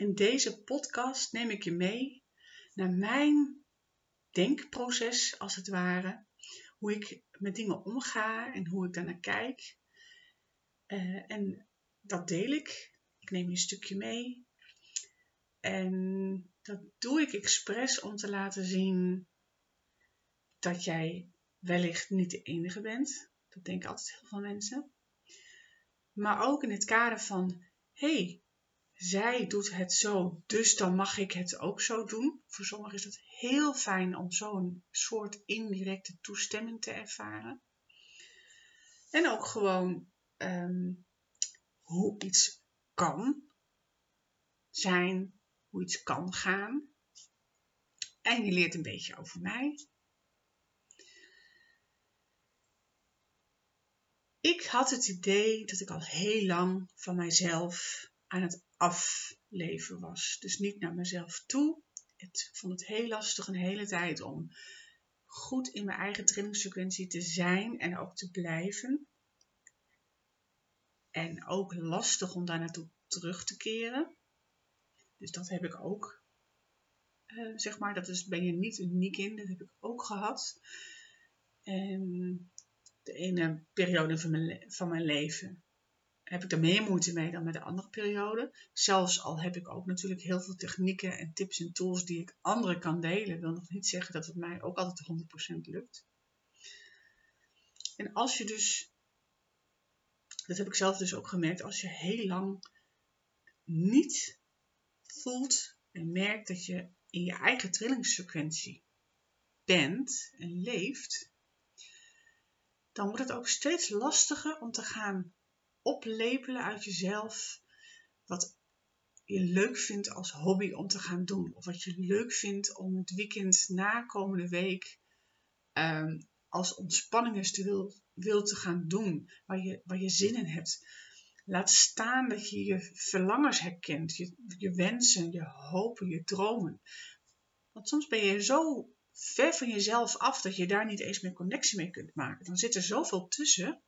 In deze podcast neem ik je mee naar mijn denkproces, als het ware. Hoe ik met dingen omga en hoe ik daarnaar kijk. Uh, en dat deel ik. Ik neem je een stukje mee. En dat doe ik expres om te laten zien dat jij wellicht niet de enige bent. Dat denken altijd heel veel mensen. Maar ook in het kader van, hey, zij doet het zo, dus dan mag ik het ook zo doen. Voor sommigen is het heel fijn om zo'n soort indirecte toestemming te ervaren. En ook gewoon um, hoe iets kan zijn, hoe iets kan gaan. En je leert een beetje over mij. Ik had het idee dat ik al heel lang van mijzelf aan het afleven was. Dus niet naar mezelf toe. Ik vond het heel lastig een hele tijd om goed in mijn eigen trainingssequentie te zijn en ook te blijven. En ook lastig om daar naartoe terug te keren. Dus dat heb ik ook. Uh, zeg maar, dat is, ben je niet uniek in. Dat heb ik ook gehad. En de ene periode van mijn, van mijn leven heb ik er meer moeite mee dan met de andere periode. Zelfs al heb ik ook natuurlijk heel veel technieken en tips en tools die ik anderen kan delen, wil nog niet zeggen dat het mij ook altijd 100% lukt. En als je dus, dat heb ik zelf dus ook gemerkt, als je heel lang niet voelt en merkt dat je in je eigen trillingssequentie bent en leeft, dan wordt het ook steeds lastiger om te gaan oplepelen uit jezelf wat je leuk vindt als hobby om te gaan doen. Of wat je leuk vindt om het weekend na komende week um, als ontspanning te wil, te gaan doen. Waar je, waar je zin in hebt. Laat staan dat je je verlangens herkent. Je, je wensen, je hopen, je dromen. Want soms ben je zo ver van jezelf af dat je daar niet eens meer connectie mee kunt maken. Dan zit er zoveel tussen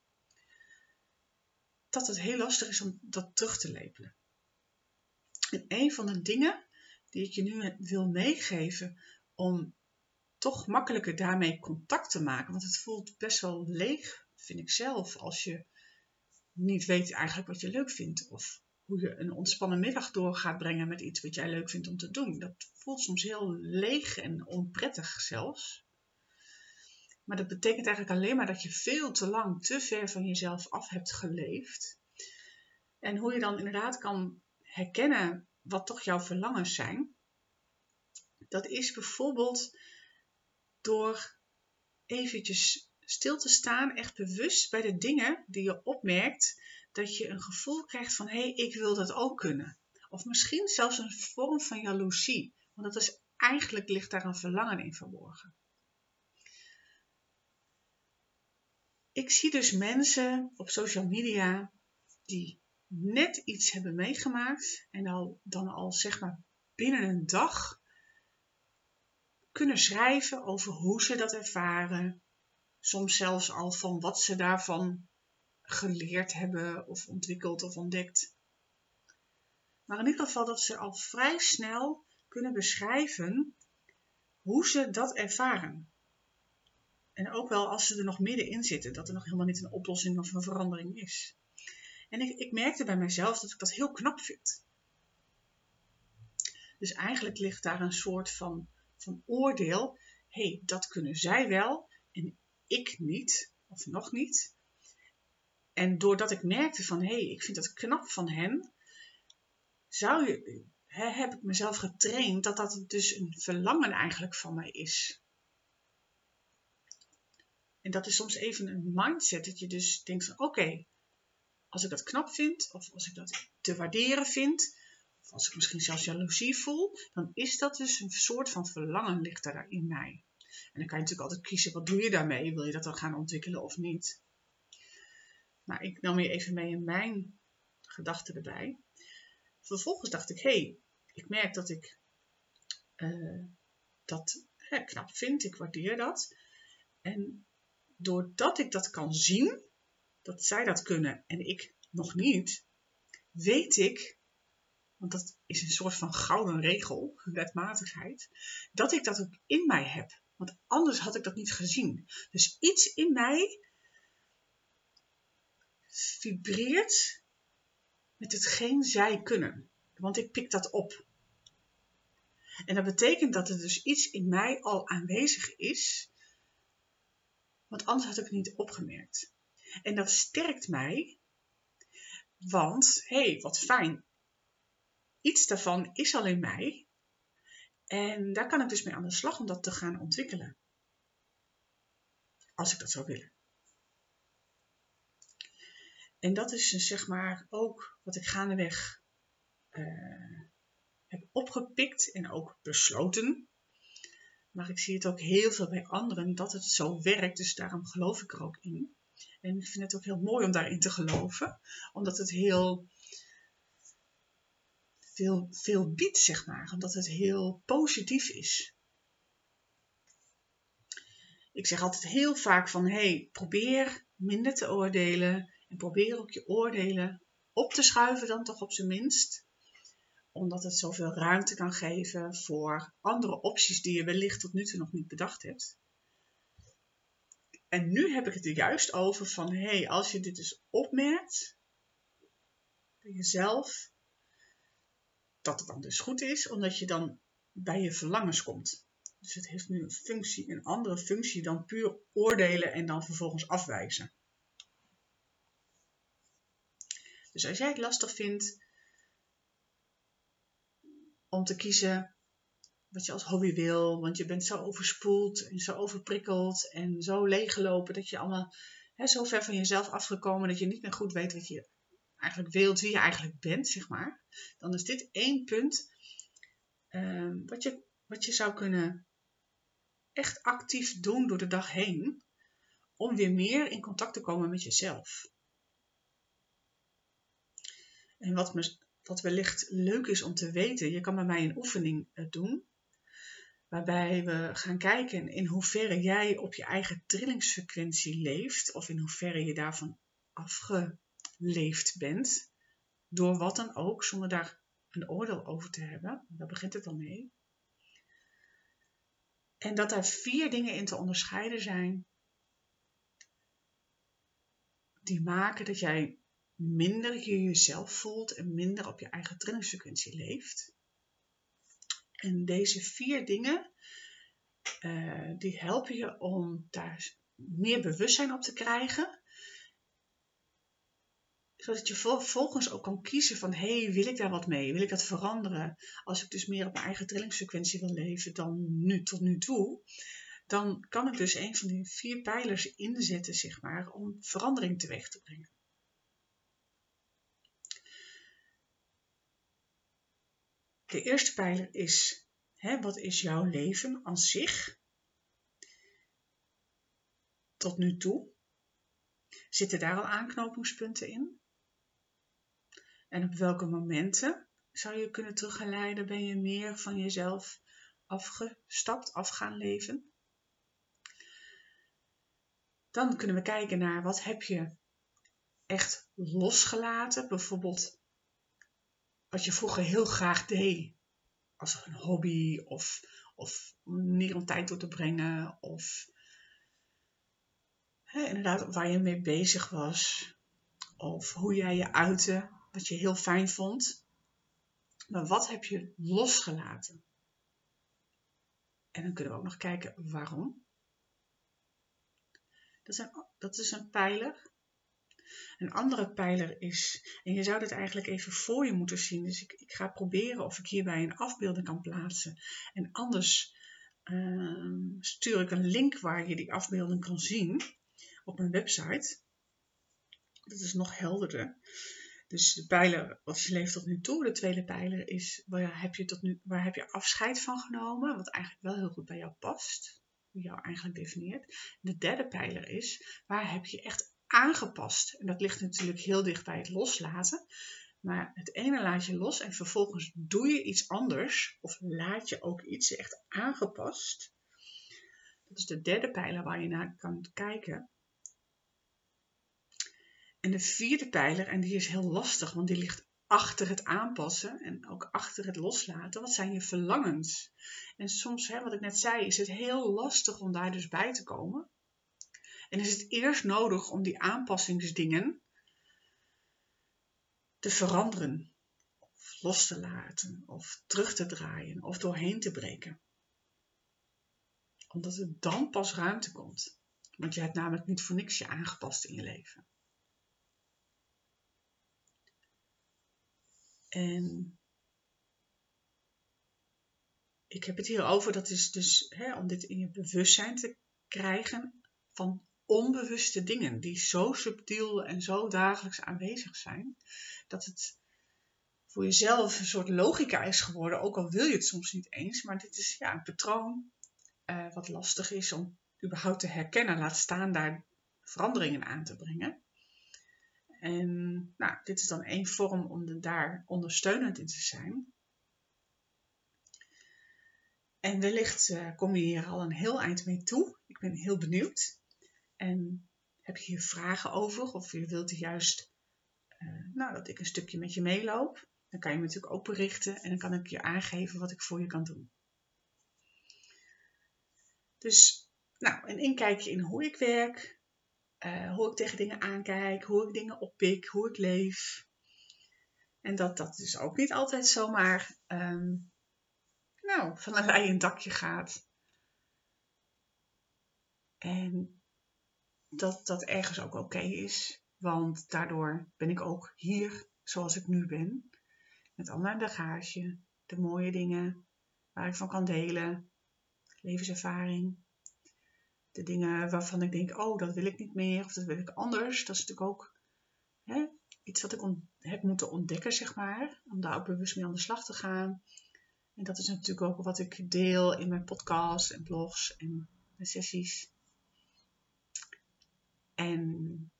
dat het heel lastig is om dat terug te lepelen. En een van de dingen die ik je nu wil meegeven om toch makkelijker daarmee contact te maken, want het voelt best wel leeg, vind ik zelf, als je niet weet eigenlijk wat je leuk vindt of hoe je een ontspannen middag door gaat brengen met iets wat jij leuk vindt om te doen. Dat voelt soms heel leeg en onprettig zelfs. Maar dat betekent eigenlijk alleen maar dat je veel te lang te ver van jezelf af hebt geleefd. En hoe je dan inderdaad kan herkennen wat toch jouw verlangens zijn. Dat is bijvoorbeeld door eventjes stil te staan, echt bewust bij de dingen die je opmerkt, dat je een gevoel krijgt van hé, hey, ik wil dat ook kunnen. Of misschien zelfs een vorm van jaloezie, want dat is eigenlijk ligt daar een verlangen in verborgen. Ik zie dus mensen op social media die net iets hebben meegemaakt en al, dan al zeg maar binnen een dag kunnen schrijven over hoe ze dat ervaren. Soms zelfs al van wat ze daarvan geleerd hebben of ontwikkeld of ontdekt. Maar in ieder geval dat ze al vrij snel kunnen beschrijven hoe ze dat ervaren. En ook wel als ze er nog middenin zitten, dat er nog helemaal niet een oplossing of een verandering is. En ik, ik merkte bij mezelf dat ik dat heel knap vind. Dus eigenlijk ligt daar een soort van, van oordeel. Hé, hey, dat kunnen zij wel en ik niet, of nog niet. En doordat ik merkte van, hé, hey, ik vind dat knap van hen, zou je, heb ik mezelf getraind dat dat dus een verlangen eigenlijk van mij is. En dat is soms even een mindset dat je dus denkt van oké, als ik dat knap vind, of als ik dat te waarderen vind, of als ik misschien zelfs jaloezie voel, dan is dat dus een soort van verlangen ligt daar in mij. En dan kan je natuurlijk altijd kiezen, wat doe je daarmee? Wil je dat dan gaan ontwikkelen of niet? Maar ik nam je even mee in mijn gedachten erbij. Vervolgens dacht ik, hé, hey, ik merk dat ik uh, dat hè, knap vind, ik waardeer dat. En doordat ik dat kan zien, dat zij dat kunnen en ik nog niet, weet ik want dat is een soort van gouden regel, wetmatigheid, dat ik dat ook in mij heb. Want anders had ik dat niet gezien. Dus iets in mij vibreert met hetgeen zij kunnen. Want ik pik dat op. En dat betekent dat er dus iets in mij al aanwezig is, want anders had ik het niet opgemerkt. En dat sterkt mij, want hé, hey, wat fijn, iets daarvan is al in mij. En daar kan ik dus mee aan de slag om dat te gaan ontwikkelen. Als ik dat zou willen. En dat is dus, zeg maar ook wat ik gaandeweg uh, heb opgepikt en ook besloten. Maar ik zie het ook heel veel bij anderen dat het zo werkt, dus daarom geloof ik er ook in. En ik vind het ook heel mooi om daarin te geloven, omdat het heel veel, veel biedt, zeg maar, omdat het heel positief is. Ik zeg altijd heel vaak van, hey, probeer minder te oordelen en probeer ook je oordelen op te schuiven dan toch op zijn minst omdat het zoveel ruimte kan geven voor andere opties die je wellicht tot nu toe nog niet bedacht hebt. En nu heb ik het er juist over van, hé, hey, als je dit dus opmerkt bij jezelf, dat het dan dus goed is, omdat je dan bij je verlangens komt. Dus het heeft nu een functie, een andere functie dan puur oordelen en dan vervolgens afwijzen. Dus als jij het lastig vindt om te kiezen wat je als hobby wil. Want je bent zo overspoeld en zo overprikkeld en zo leeggelopen dat je allemaal hè, zo ver van jezelf afgekomen dat je niet meer goed weet wat je eigenlijk wilt, wie je eigenlijk bent, zeg maar. Dan is dit één punt uh, wat, je, wat je zou kunnen echt actief doen door de dag heen. Om weer meer in contact te komen met jezelf. En wat me wat wellicht leuk is om te weten, je kan bij mij een oefening eh, doen. Waarbij we gaan kijken in hoeverre jij op je eigen trillingsfrequentie leeft. Of in hoeverre je daarvan afgeleefd bent. Door wat dan ook, zonder daar een oordeel over te hebben. Daar begint het al mee. En dat daar vier dingen in te onderscheiden zijn. Die maken dat jij minder je jezelf voelt en minder op je eigen trainingsfrequentie leeft. En deze vier dingen, uh, die helpen je om daar meer bewustzijn op te krijgen. Zodat je vervolgens ook kan kiezen van, hé, hey, wil ik daar wat mee? Wil ik dat veranderen? Als ik dus meer op mijn eigen trillingsfrequentie wil leven dan nu tot nu toe, dan kan ik dus een van die vier pijlers inzetten, zeg maar, om verandering teweeg te brengen. De eerste pijler is, hè, wat is jouw leven als zich? Tot nu toe. Zitten daar al aanknopingspunten in? En op welke momenten zou je kunnen teruggeleiden? Ben je meer van jezelf afgestapt, af gaan leven? Dan kunnen we kijken naar wat heb je echt losgelaten. Bijvoorbeeld wat je vroeger heel graag deed. Als een hobby of, of meer om tijd door te brengen. Of hè, inderdaad waar je mee bezig was. Of hoe jij je uitte, wat je heel fijn vond. Maar wat heb je losgelaten? En dan kunnen we ook nog kijken waarom. Dat dat is een pijler. Een andere pijler is, en je zou dit eigenlijk even voor je moeten zien, dus ik, ik ga proberen of ik hierbij een afbeelding kan plaatsen. En anders uh, stuur ik een link waar je die afbeelding kan zien op mijn website. Dat is nog helderder. Dus de pijler, wat je leeft tot nu toe. De tweede pijler is, waar heb je, tot nu, waar heb je afscheid van genomen? Wat eigenlijk wel heel goed bij jou past. Hoe jou eigenlijk definieert. De derde pijler is, waar heb je echt aangepast. En dat ligt natuurlijk heel dicht bij het loslaten. Maar het ene laat je los en vervolgens doe je iets anders. Of laat je ook iets echt aangepast. Dat is de derde pijler waar je naar kan kijken. En de vierde pijler, en die is heel lastig, want die ligt achter het aanpassen en ook achter het loslaten? Wat zijn je verlangens? En soms, hè, wat ik net zei, is het heel lastig om daar dus bij te komen. En is het eerst nodig om die aanpassingsdingen te veranderen, of los te laten, of terug te draaien, of doorheen te breken. Omdat er dan pas ruimte komt. Want je hebt namelijk niet voor niks je aangepast in je leven. En ik heb het hier over, dat is dus hè, om dit in je bewustzijn te krijgen van onbewuste dingen die zo subtiel en zo dagelijks aanwezig zijn, dat het voor jezelf een soort logica is geworden, ook al wil je het soms niet eens, maar dit is ja, een patroon uh, wat lastig is om überhaupt te herkennen, laat staan daar veranderingen aan te brengen. En nou, dit is dan één vorm om daar ondersteunend in te zijn. En wellicht uh, kom je hier al een heel eind mee toe. Ik ben heel benieuwd. En heb je hier vragen over? Of je wilt juist uh, nou, dat ik een stukje met je meeloop? Dan kan je me natuurlijk ook berichten en dan kan ik je aangeven wat ik voor je kan doen. Dus, nou, een inkijkje in hoe ik werk, uh, hoe ik tegen dingen aankijk, hoe ik dingen oppik, hoe ik leef. En dat dat dus ook niet altijd zomaar um, nou, van een leien dakje gaat. En dat dat ergens ook oké is. Want daardoor ben ik ook hier zoals ik nu ben. Met al mijn bagage, de mooie dingen waar ik van kan delen, levenservaring. De dingen waarvan ik denk, oh, dat wil ik niet meer of dat wil ik anders. Dat is natuurlijk ook hè, iets wat ik heb moeten ontdekken, zeg maar. Om daar ook bewust mee aan de slag te gaan. En dat is natuurlijk ook wat ik deel in mijn podcasts en blogs en sessies. En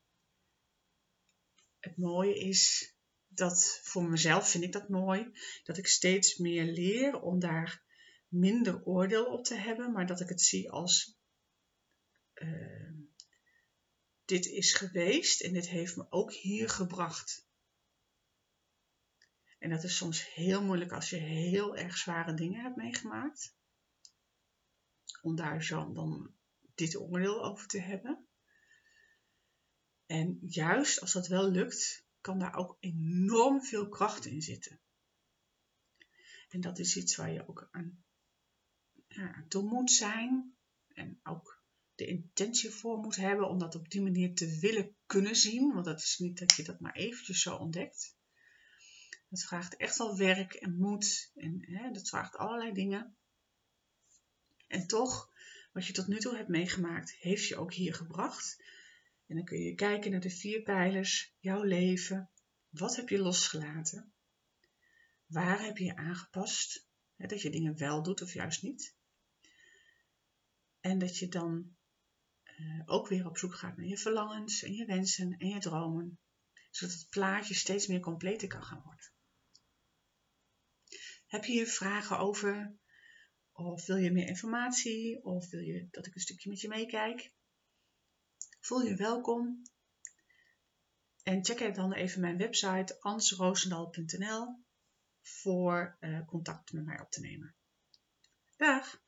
het mooie is dat voor mezelf vind ik dat mooi, dat ik steeds meer leer om daar minder oordeel op te hebben, maar dat ik het zie als uh, dit is geweest en dit heeft me ook hier gebracht. En dat is soms heel moeilijk als je heel erg zware dingen hebt meegemaakt. Om daar zo dan dit oordeel over te hebben. En juist als dat wel lukt, kan daar ook enorm veel kracht in zitten. En dat is iets waar je ook aan, ja, toe moet zijn. En ook de intentie voor moet hebben om dat op die manier te willen kunnen zien. Want dat is niet dat je dat maar eventjes zo ontdekt. Dat vraagt echt wel werk en moed. En hè, dat vraagt allerlei dingen. En toch, wat je tot nu toe hebt meegemaakt, heeft je ook hier gebracht. En dan kun je kijken naar de vier pijlers, jouw leven. Wat heb je losgelaten? Waar heb je je aangepast? Dat je dingen wel doet of juist niet. En dat je dan uh, ook weer op zoek gaat naar je verlangens en je wensen en je dromen. Zodat het plaatje steeds meer completer kan gaan worden. Heb je hier vragen over? Of wil je meer informatie? Of wil je dat ik een stukje met je meekijk? Voel je welkom. En check dan even mijn website ansroosendal.nl voor uh, contact met mij op te nemen. Dag!